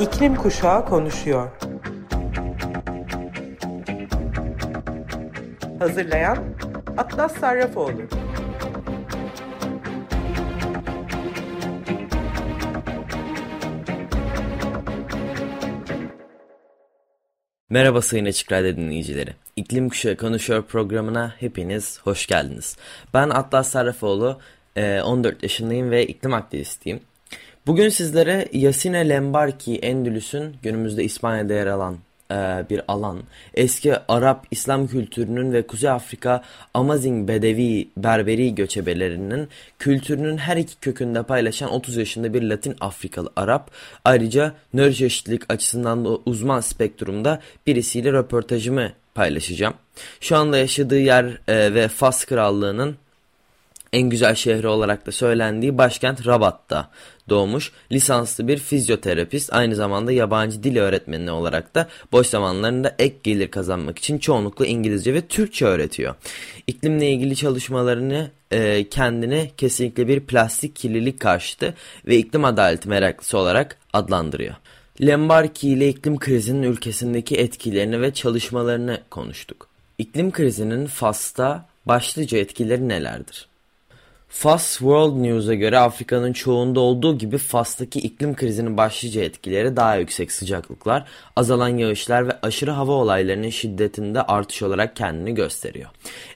İklim Kuşağı konuşuyor. Hazırlayan Atlas Sarrafoğlu. Merhaba Sayın Açık Radyo dinleyicileri. İklim Kuşağı Konuşuyor programına hepiniz hoş geldiniz. Ben Atlas Sarrafoğlu, 14 e, yaşındayım ve iklim aktivistiyim. Bugün sizlere Yasine Lembarki Endülüs'ün günümüzde İspanya'da yer alan e, bir alan. Eski Arap İslam kültürünün ve Kuzey Afrika Amazing Bedevi Berberi göçebelerinin kültürünün her iki kökünde paylaşan 30 yaşında bir Latin Afrikalı Arap. Ayrıca nöroçeşitlilik açısından da uzman spektrumda birisiyle röportajımı paylaşacağım. Şu anda yaşadığı yer e, ve Fas Krallığı'nın en güzel şehri olarak da söylendiği başkent Rabat'ta doğmuş. Lisanslı bir fizyoterapist aynı zamanda yabancı dil öğretmeni olarak da boş zamanlarında ek gelir kazanmak için çoğunlukla İngilizce ve Türkçe öğretiyor. İklimle ilgili çalışmalarını e, kendini kesinlikle bir plastik kirlilik karşıtı ve iklim adaleti meraklısı olarak adlandırıyor. Lembarki ile iklim krizinin ülkesindeki etkilerini ve çalışmalarını konuştuk. İklim krizinin Fas'ta başlıca etkileri nelerdir? Fast World News'a göre Afrika'nın çoğunda olduğu gibi Fas'taki iklim krizinin başlıca etkileri daha yüksek sıcaklıklar, azalan yağışlar ve aşırı hava olaylarının şiddetinde artış olarak kendini gösteriyor.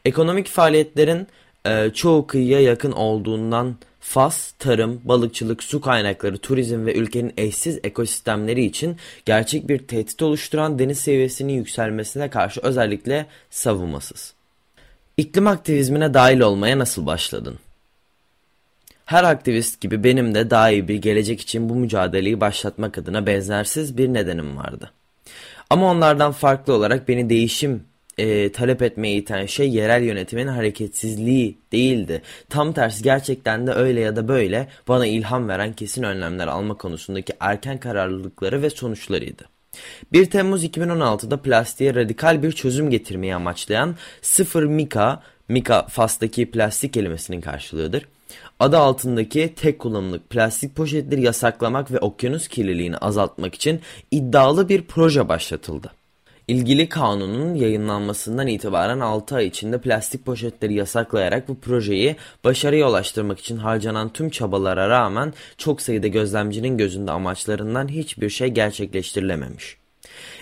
Ekonomik faaliyetlerin e, çoğu kıyıya yakın olduğundan Fas, tarım, balıkçılık, su kaynakları, turizm ve ülkenin eşsiz ekosistemleri için gerçek bir tehdit oluşturan deniz seviyesinin yükselmesine karşı özellikle savunmasız. İklim aktivizmine dahil olmaya nasıl başladın? Her aktivist gibi benim de daha iyi bir gelecek için bu mücadeleyi başlatmak adına benzersiz bir nedenim vardı. Ama onlardan farklı olarak beni değişim e, talep etmeye iten şey yerel yönetimin hareketsizliği değildi. Tam tersi gerçekten de öyle ya da böyle bana ilham veren kesin önlemler alma konusundaki erken kararlılıkları ve sonuçlarıydı. 1 Temmuz 2016'da plastiğe radikal bir çözüm getirmeyi amaçlayan Sıfır Mika, Mika Fas'taki plastik kelimesinin karşılığıdır adı altındaki tek kullanımlık plastik poşetleri yasaklamak ve okyanus kirliliğini azaltmak için iddialı bir proje başlatıldı. İlgili kanunun yayınlanmasından itibaren 6 ay içinde plastik poşetleri yasaklayarak bu projeyi başarıya ulaştırmak için harcanan tüm çabalara rağmen çok sayıda gözlemcinin gözünde amaçlarından hiçbir şey gerçekleştirilememiş.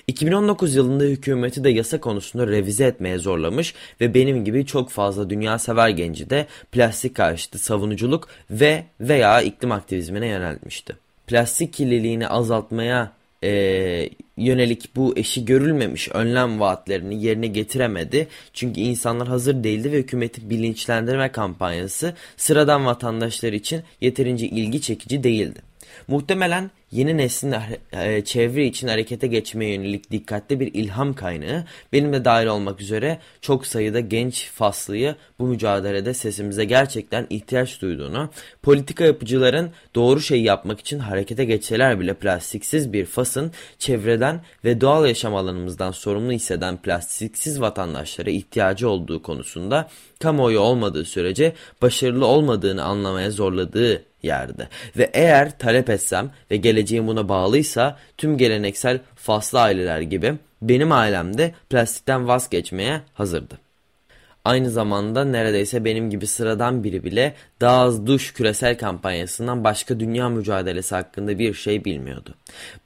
2019 yılında hükümeti de yasa konusunda revize etmeye zorlamış ve benim gibi çok fazla dünya sever genci de plastik karşıtı savunuculuk ve veya iklim aktivizmine yöneltmişti. Plastik kirliliğini azaltmaya e, yönelik bu eşi görülmemiş önlem vaatlerini yerine getiremedi. Çünkü insanlar hazır değildi ve hükümetin bilinçlendirme kampanyası sıradan vatandaşlar için yeterince ilgi çekici değildi. Muhtemelen yeni neslin e, çevre için harekete geçmeye yönelik dikkatli bir ilham kaynağı benim de dahil olmak üzere çok sayıda genç Faslıyı bu mücadelede sesimize gerçekten ihtiyaç duyduğunu, politika yapıcıların doğru şeyi yapmak için harekete geçseler bile plastiksiz bir Fas'ın çevreden ve doğal yaşam alanımızdan sorumlu hisseden plastiksiz vatandaşlara ihtiyacı olduğu konusunda kamuoyu olmadığı sürece başarılı olmadığını anlamaya zorladığı yerde. Ve eğer talep etsem ve geleceğim buna bağlıysa tüm geleneksel faslı aileler gibi benim ailem de plastikten vazgeçmeye hazırdı. Aynı zamanda neredeyse benim gibi sıradan biri bile daha az duş küresel kampanyasından başka dünya mücadelesi hakkında bir şey bilmiyordu.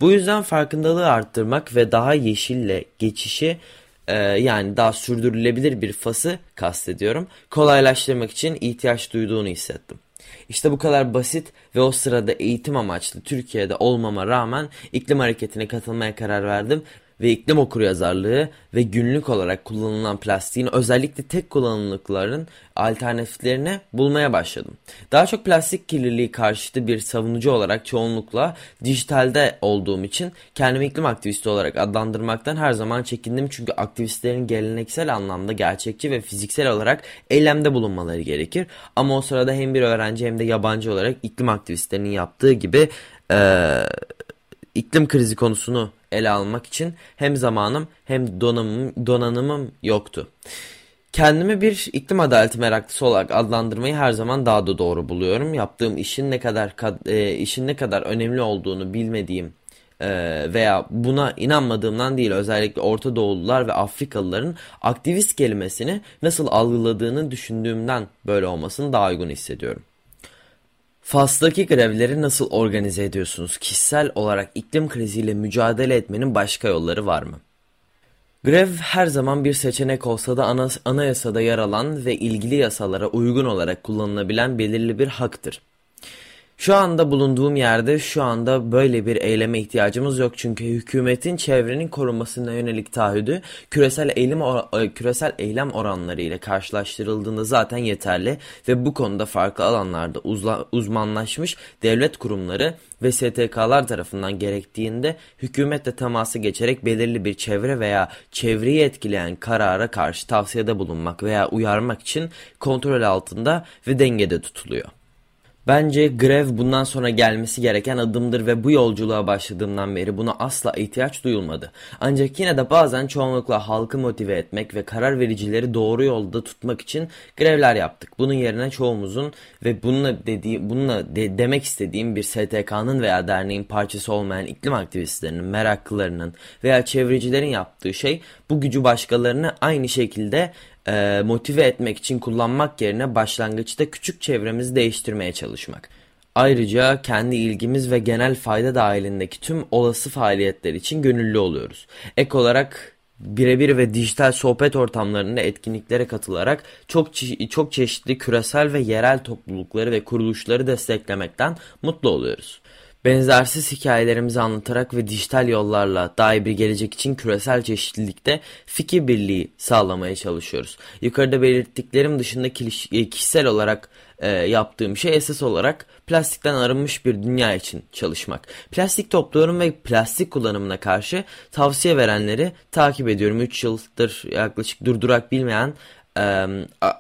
Bu yüzden farkındalığı arttırmak ve daha yeşille geçişi e, yani daha sürdürülebilir bir fası kastediyorum kolaylaştırmak için ihtiyaç duyduğunu hissettim. İşte bu kadar basit ve o sırada eğitim amaçlı Türkiye'de olmama rağmen iklim hareketine katılmaya karar verdim ve iklim okuryazarlığı ve günlük olarak kullanılan plastiğin özellikle tek kullanımlıkların alternatiflerini bulmaya başladım. Daha çok plastik kirliliği karşıtı bir savunucu olarak çoğunlukla dijitalde olduğum için kendimi iklim aktivisti olarak adlandırmaktan her zaman çekindim. Çünkü aktivistlerin geleneksel anlamda gerçekçi ve fiziksel olarak eylemde bulunmaları gerekir. Ama o sırada hem bir öğrenci hem de yabancı olarak iklim aktivistlerinin yaptığı gibi... Ee, iklim krizi konusunu ele almak için hem zamanım hem donanımım, donanımım yoktu. Kendimi bir iklim adaleti meraklısı olarak adlandırmayı her zaman daha da doğru buluyorum. Yaptığım işin ne kadar e, işin ne kadar önemli olduğunu bilmediğim e, veya buna inanmadığımdan değil özellikle Orta Doğulular ve Afrikalıların aktivist kelimesini nasıl algıladığını düşündüğümden böyle olmasını daha uygun hissediyorum. Fas'taki grevleri nasıl organize ediyorsunuz? Kişisel olarak iklim kriziyle mücadele etmenin başka yolları var mı? Grev her zaman bir seçenek olsa da anayasada yer alan ve ilgili yasalara uygun olarak kullanılabilen belirli bir haktır. Şu anda bulunduğum yerde şu anda böyle bir eyleme ihtiyacımız yok çünkü hükümetin çevrenin korunmasına yönelik taahhüdü küresel eylem e, küresel eylem oranları ile karşılaştırıldığında zaten yeterli ve bu konuda farklı alanlarda uzla, uzmanlaşmış devlet kurumları ve STK'lar tarafından gerektiğinde hükümetle temasa geçerek belirli bir çevre veya çevreyi etkileyen karara karşı tavsiyede bulunmak veya uyarmak için kontrol altında ve dengede tutuluyor. Bence grev bundan sonra gelmesi gereken adımdır ve bu yolculuğa başladığımdan beri buna asla ihtiyaç duyulmadı. Ancak yine de bazen çoğunlukla halkı motive etmek ve karar vericileri doğru yolda tutmak için grevler yaptık. Bunun yerine çoğumuzun ve bununla dediği bununla de, demek istediğim bir STK'nın veya derneğin parçası olmayan iklim aktivistlerinin, meraklılarının veya çevrecilerin yaptığı şey bu gücü başkalarını aynı şekilde e, motive etmek için kullanmak yerine başlangıçta küçük çevremizi değiştirmeye çalışmak. Ayrıca kendi ilgimiz ve genel fayda dahilindeki tüm olası faaliyetler için gönüllü oluyoruz. Ek olarak birebir ve dijital sohbet ortamlarında etkinliklere katılarak çok çok çeşitli küresel ve yerel toplulukları ve kuruluşları desteklemekten mutlu oluyoruz. Benzersiz hikayelerimizi anlatarak ve dijital yollarla iyi bir gelecek için küresel çeşitlilikte fikir birliği sağlamaya çalışıyoruz. Yukarıda belirttiklerim dışında e, kişisel olarak e, yaptığım şey esas olarak plastikten arınmış bir dünya için çalışmak. Plastik topluyorum ve plastik kullanımına karşı tavsiye verenleri takip ediyorum. 3 yıldır yaklaşık durdurak bilmeyen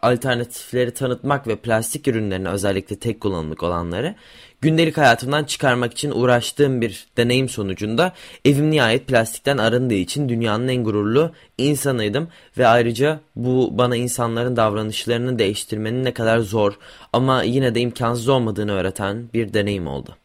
alternatifleri tanıtmak ve plastik ürünlerini özellikle tek kullanımlık olanları gündelik hayatımdan çıkarmak için uğraştığım bir deneyim sonucunda evim nihayet plastikten arındığı için dünyanın en gururlu insanıydım ve ayrıca bu bana insanların davranışlarını değiştirmenin ne kadar zor ama yine de imkansız olmadığını öğreten bir deneyim oldu.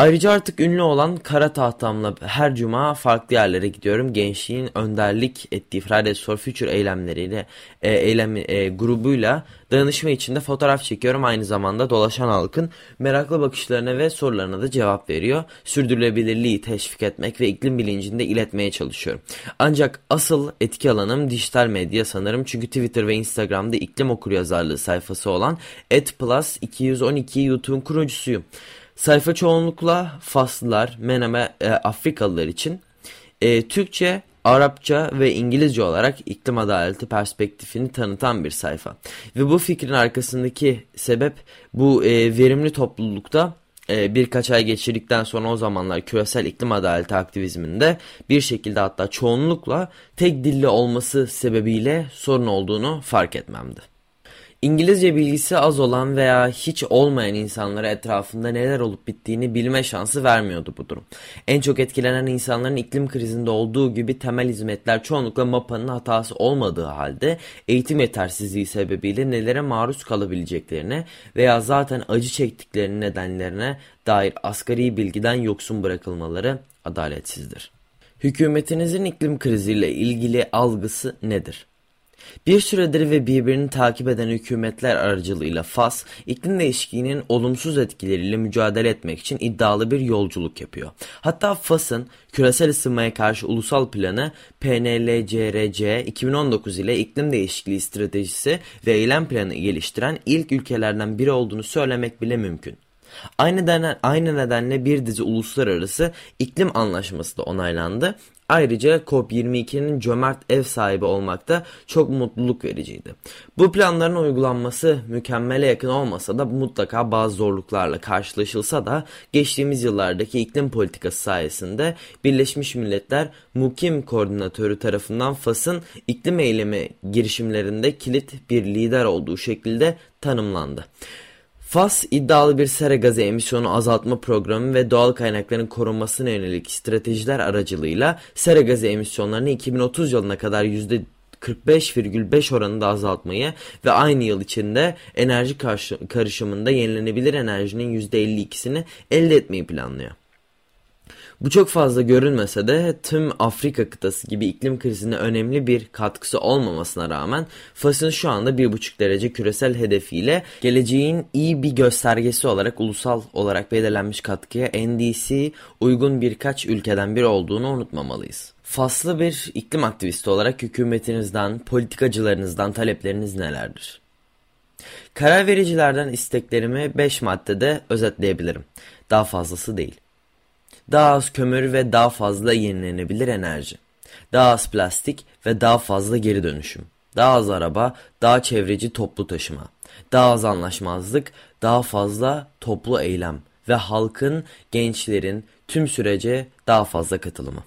Ayrıca artık ünlü olan kara tahtamla her cuma farklı yerlere gidiyorum. Gençliğin önderlik ettiği Fridays for Future eylemleriyle, e, eylem e, grubuyla danışma içinde fotoğraf çekiyorum. Aynı zamanda dolaşan halkın meraklı bakışlarına ve sorularına da cevap veriyor. Sürdürülebilirliği teşvik etmek ve iklim bilincinde iletmeye çalışıyorum. Ancak asıl etki alanım dijital medya sanırım. Çünkü Twitter ve Instagram'da iklim okuryazarlığı sayfası olan @plus212 YouTube'un kurucusuyum. Sayfa çoğunlukla Faslılar, Meneme, e, Afrikalılar için e, Türkçe, Arapça ve İngilizce olarak iklim adaleti perspektifini tanıtan bir sayfa. Ve bu fikrin arkasındaki sebep bu e, verimli toplulukta e, birkaç ay geçirdikten sonra o zamanlar küresel iklim adaleti aktivizminde bir şekilde hatta çoğunlukla tek dilli olması sebebiyle sorun olduğunu fark etmemdi. İngilizce bilgisi az olan veya hiç olmayan insanlara etrafında neler olup bittiğini bilme şansı vermiyordu bu durum. En çok etkilenen insanların iklim krizinde olduğu gibi temel hizmetler çoğunlukla MAPA'nın hatası olmadığı halde eğitim yetersizliği sebebiyle nelere maruz kalabileceklerine veya zaten acı çektiklerinin nedenlerine dair asgari bilgiden yoksun bırakılmaları adaletsizdir. Hükümetinizin iklim kriziyle ilgili algısı nedir? Bir süredir ve birbirini takip eden hükümetler aracılığıyla Fas, iklim değişikliğinin olumsuz etkileriyle mücadele etmek için iddialı bir yolculuk yapıyor. Hatta Fas'ın küresel ısınmaya karşı ulusal planı PNLCRC 2019 ile iklim değişikliği stratejisi ve eylem planı geliştiren ilk ülkelerden biri olduğunu söylemek bile mümkün. Aynı, denen, aynı nedenle bir dizi uluslararası iklim anlaşması da onaylandı Ayrıca COP22'nin cömert ev sahibi olmakta çok mutluluk vericiydi. Bu planların uygulanması mükemmele yakın olmasa da mutlaka bazı zorluklarla karşılaşılsa da geçtiğimiz yıllardaki iklim politikası sayesinde Birleşmiş Milletler Mukim Koordinatörü tarafından Fas'ın iklim eylemi girişimlerinde kilit bir lider olduğu şekilde tanımlandı. Fas iddialı bir sera gazı emisyonu azaltma programı ve doğal kaynakların korunmasına yönelik stratejiler aracılığıyla sera gazı emisyonlarını 2030 yılına kadar %45,5 oranında azaltmayı ve aynı yıl içinde enerji karışımında yenilenebilir enerjinin %52'sini elde etmeyi planlıyor. Bu çok fazla görünmese de tüm Afrika kıtası gibi iklim krizine önemli bir katkısı olmamasına rağmen Fas'ın şu anda 1,5 derece küresel hedefiyle geleceğin iyi bir göstergesi olarak ulusal olarak belirlenmiş katkıya NDC uygun birkaç ülkeden biri olduğunu unutmamalıyız. Faslı bir iklim aktivisti olarak hükümetinizden, politikacılarınızdan talepleriniz nelerdir? Karar vericilerden isteklerimi 5 maddede özetleyebilirim. Daha fazlası değil. Daha az kömür ve daha fazla yenilenebilir enerji. Daha az plastik ve daha fazla geri dönüşüm. Daha az araba, daha çevreci toplu taşıma. Daha az anlaşmazlık, daha fazla toplu eylem ve halkın, gençlerin tüm sürece daha fazla katılımı.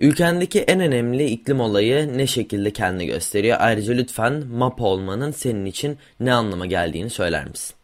Ülkendeki en önemli iklim olayı ne şekilde kendini gösteriyor? Ayrıca lütfen MAPA olmanın senin için ne anlama geldiğini söyler misin?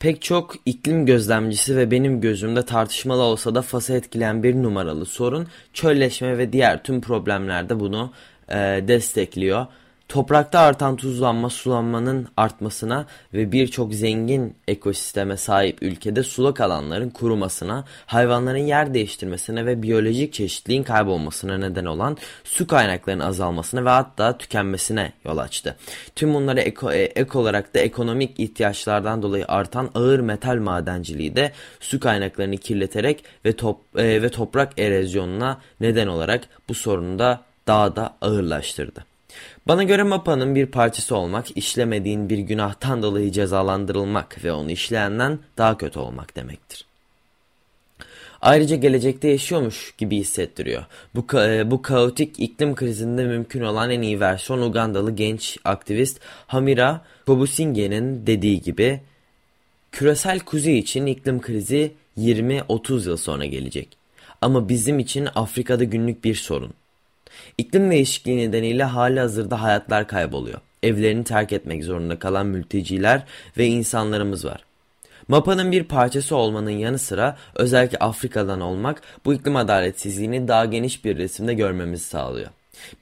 Pek çok iklim gözlemcisi ve benim gözümde tartışmalı olsa da Fas'ı etkileyen bir numaralı sorun çölleşme ve diğer tüm problemlerde bunu e, destekliyor. Toprakta artan tuzlanma sulanmanın artmasına ve birçok zengin ekosisteme sahip ülkede sulak alanların kurumasına, hayvanların yer değiştirmesine ve biyolojik çeşitliliğin kaybolmasına neden olan su kaynaklarının azalmasına ve hatta tükenmesine yol açtı. Tüm bunları eko, e, ek olarak da ekonomik ihtiyaçlardan dolayı artan ağır metal madenciliği de su kaynaklarını kirleterek ve, top, e, ve toprak erozyonuna neden olarak bu sorunu da daha da ağırlaştırdı. Bana göre MAPA'nın bir parçası olmak, işlemediğin bir günahtan dolayı cezalandırılmak ve onu işleyenden daha kötü olmak demektir. Ayrıca gelecekte yaşıyormuş gibi hissettiriyor. Bu, e, bu kaotik iklim krizinde mümkün olan en iyi versiyon Ugandalı genç aktivist Hamira Kobusinge'nin dediği gibi küresel kuzey için iklim krizi 20-30 yıl sonra gelecek. Ama bizim için Afrika'da günlük bir sorun. İklim değişikliği nedeniyle hali hazırda hayatlar kayboluyor. Evlerini terk etmek zorunda kalan mülteciler ve insanlarımız var. MAPA'nın bir parçası olmanın yanı sıra özellikle Afrika'dan olmak bu iklim adaletsizliğini daha geniş bir resimde görmemizi sağlıyor.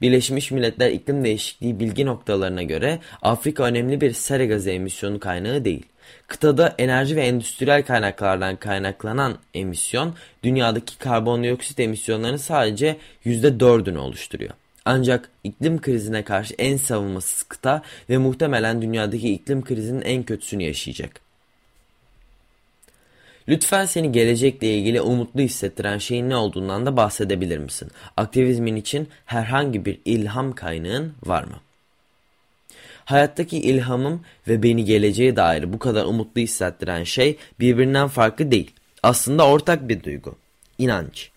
Birleşmiş Milletler iklim değişikliği bilgi noktalarına göre Afrika önemli bir sera gazı emisyonu kaynağı değil. Kıtada enerji ve endüstriyel kaynaklardan kaynaklanan emisyon dünyadaki karbondioksit emisyonlarının sadece %4'ünü oluşturuyor. Ancak iklim krizine karşı en savunmasız kıta ve muhtemelen dünyadaki iklim krizinin en kötüsünü yaşayacak. Lütfen seni gelecekle ilgili umutlu hissettiren şeyin ne olduğundan da bahsedebilir misin? Aktivizmin için herhangi bir ilham kaynağın var mı? Hayattaki ilhamım ve beni geleceğe dair bu kadar umutlu hissettiren şey birbirinden farklı değil. Aslında ortak bir duygu. İnanç.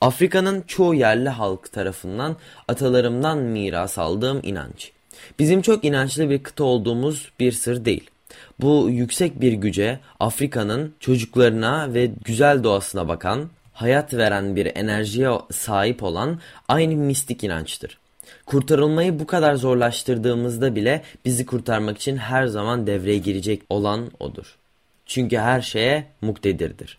Afrika'nın çoğu yerli halk tarafından atalarımdan miras aldığım inanç. Bizim çok inançlı bir kıta olduğumuz bir sır değil. Bu yüksek bir güce Afrika'nın çocuklarına ve güzel doğasına bakan, hayat veren bir enerjiye sahip olan aynı mistik inançtır. Kurtarılmayı bu kadar zorlaştırdığımızda bile bizi kurtarmak için her zaman devreye girecek olan odur. Çünkü her şeye muktedirdir.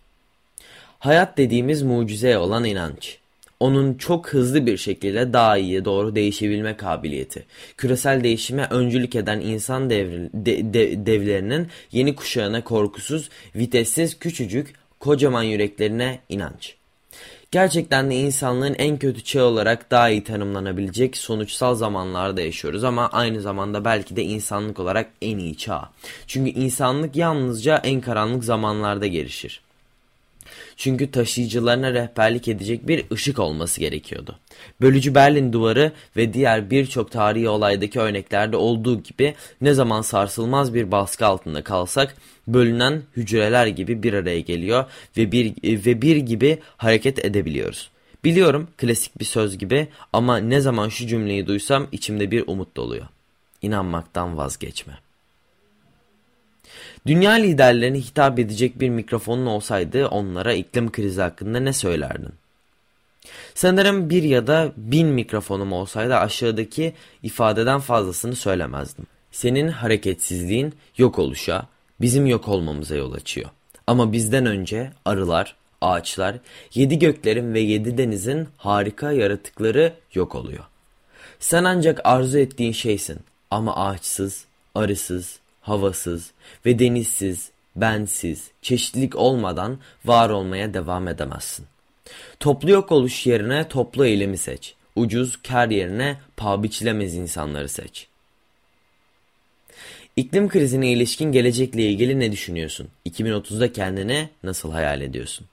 Hayat dediğimiz mucizeye olan inanç. Onun çok hızlı bir şekilde daha iyiye doğru değişebilme kabiliyeti. Küresel değişime öncülük eden insan devri, de, de, devlerinin yeni kuşağına korkusuz, vitessiz, küçücük, kocaman yüreklerine inanç. Gerçekten de insanlığın en kötü çağı olarak daha iyi tanımlanabilecek sonuçsal zamanlarda yaşıyoruz ama aynı zamanda belki de insanlık olarak en iyi çağ. Çünkü insanlık yalnızca en karanlık zamanlarda gelişir. Çünkü taşıyıcılarına rehberlik edecek bir ışık olması gerekiyordu. Bölücü Berlin duvarı ve diğer birçok tarihi olaydaki örneklerde olduğu gibi ne zaman sarsılmaz bir baskı altında kalsak bölünen hücreler gibi bir araya geliyor ve bir ve bir gibi hareket edebiliyoruz. Biliyorum klasik bir söz gibi ama ne zaman şu cümleyi duysam içimde bir umut doluyor. İnanmaktan vazgeçme. Dünya liderlerine hitap edecek bir mikrofonun olsaydı onlara iklim krizi hakkında ne söylerdin? Sanırım bir ya da bin mikrofonum olsaydı aşağıdaki ifadeden fazlasını söylemezdim. Senin hareketsizliğin yok oluşa, bizim yok olmamıza yol açıyor. Ama bizden önce arılar, ağaçlar, yedi göklerin ve yedi denizin harika yaratıkları yok oluyor. Sen ancak arzu ettiğin şeysin ama ağaçsız, arısız, havasız ve denizsiz, bensiz, çeşitlilik olmadan var olmaya devam edemezsin. Toplu yok oluş yerine toplu eylemi seç. Ucuz kar yerine paha biçilemez insanları seç. İklim krizine ilişkin gelecekle ilgili ne düşünüyorsun? 2030'da kendine nasıl hayal ediyorsun?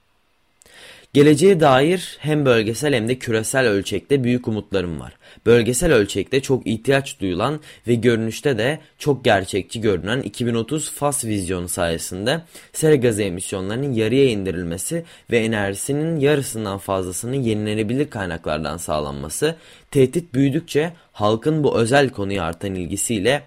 Geleceğe dair hem bölgesel hem de küresel ölçekte büyük umutlarım var. Bölgesel ölçekte çok ihtiyaç duyulan ve görünüşte de çok gerçekçi görünen 2030 FAS vizyonu sayesinde sera gazı emisyonlarının yarıya indirilmesi ve enerjisinin yarısından fazlasının yenilenebilir kaynaklardan sağlanması, tehdit büyüdükçe halkın bu özel konuya artan ilgisiyle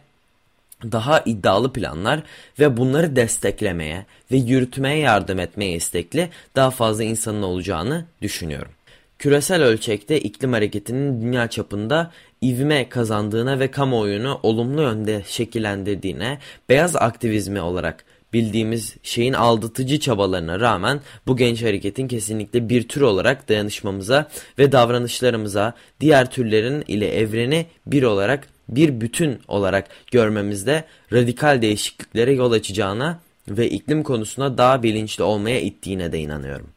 daha iddialı planlar ve bunları desteklemeye ve yürütmeye yardım etmeye istekli daha fazla insanın olacağını düşünüyorum. Küresel ölçekte iklim hareketinin dünya çapında ivme kazandığına ve kamuoyunu olumlu yönde şekillendirdiğine, beyaz aktivizmi olarak bildiğimiz şeyin aldatıcı çabalarına rağmen bu genç hareketin kesinlikle bir tür olarak dayanışmamıza ve davranışlarımıza diğer türlerin ile evreni bir olarak bir bütün olarak görmemizde radikal değişikliklere yol açacağına ve iklim konusunda daha bilinçli olmaya ittiğine de inanıyorum.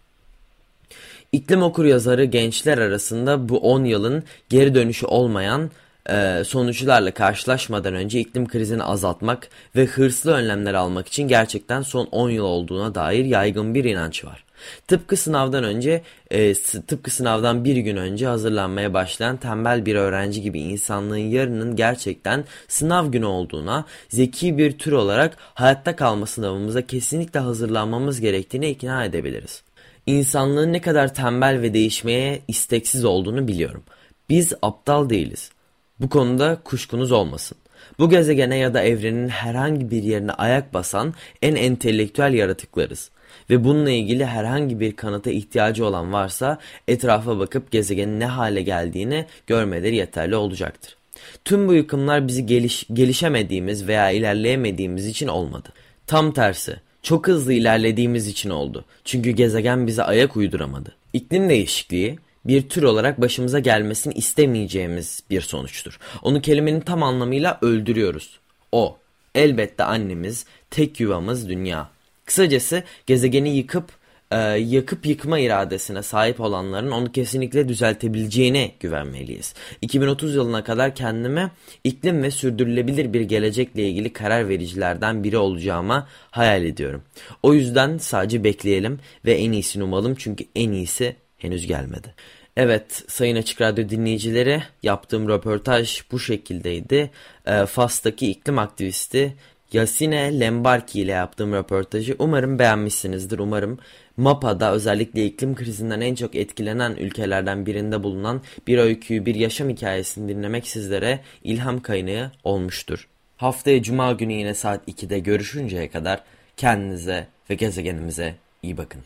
İklim okur yazarı gençler arasında bu 10 yılın geri dönüşü olmayan e, sonuçlarla karşılaşmadan önce iklim krizini azaltmak ve hırslı önlemler almak için gerçekten son 10 yıl olduğuna dair yaygın bir inanç var. Tıpkı sınavdan önce, e, tıpkı sınavdan bir gün önce hazırlanmaya başlayan tembel bir öğrenci gibi insanlığın yarının gerçekten sınav günü olduğuna, zeki bir tür olarak hayatta kalma sınavımıza kesinlikle hazırlanmamız gerektiğine ikna edebiliriz. İnsanlığın ne kadar tembel ve değişmeye isteksiz olduğunu biliyorum. Biz aptal değiliz. Bu konuda kuşkunuz olmasın. Bu gezegene ya da evrenin herhangi bir yerine ayak basan en entelektüel yaratıklarız. Ve bununla ilgili herhangi bir kanıta ihtiyacı olan varsa etrafa bakıp gezegenin ne hale geldiğini görmeleri yeterli olacaktır. Tüm bu yıkımlar bizi geliş, gelişemediğimiz veya ilerleyemediğimiz için olmadı. Tam tersi, çok hızlı ilerlediğimiz için oldu. Çünkü gezegen bize ayak uyduramadı. İklim değişikliği bir tür olarak başımıza gelmesini istemeyeceğimiz bir sonuçtur. Onu kelimenin tam anlamıyla öldürüyoruz. O, elbette annemiz, tek yuvamız dünya. Kısacası gezegeni yıkıp e, yakıp yıkma iradesine sahip olanların onu kesinlikle düzeltebileceğine güvenmeliyiz. 2030 yılına kadar kendime iklim ve sürdürülebilir bir gelecekle ilgili karar vericilerden biri olacağıma hayal ediyorum. O yüzden sadece bekleyelim ve en iyisini umalım çünkü en iyisi henüz gelmedi. Evet Sayın Açık Radyo dinleyicileri yaptığım röportaj bu şekildeydi. E, Fas'taki iklim aktivisti Yasine Lembarki ile yaptığım röportajı umarım beğenmişsinizdir. Umarım MAPA'da özellikle iklim krizinden en çok etkilenen ülkelerden birinde bulunan bir öyküyü, bir yaşam hikayesini dinlemek sizlere ilham kaynağı olmuştur. Haftaya Cuma günü yine saat 2'de görüşünceye kadar kendinize ve gezegenimize iyi bakın.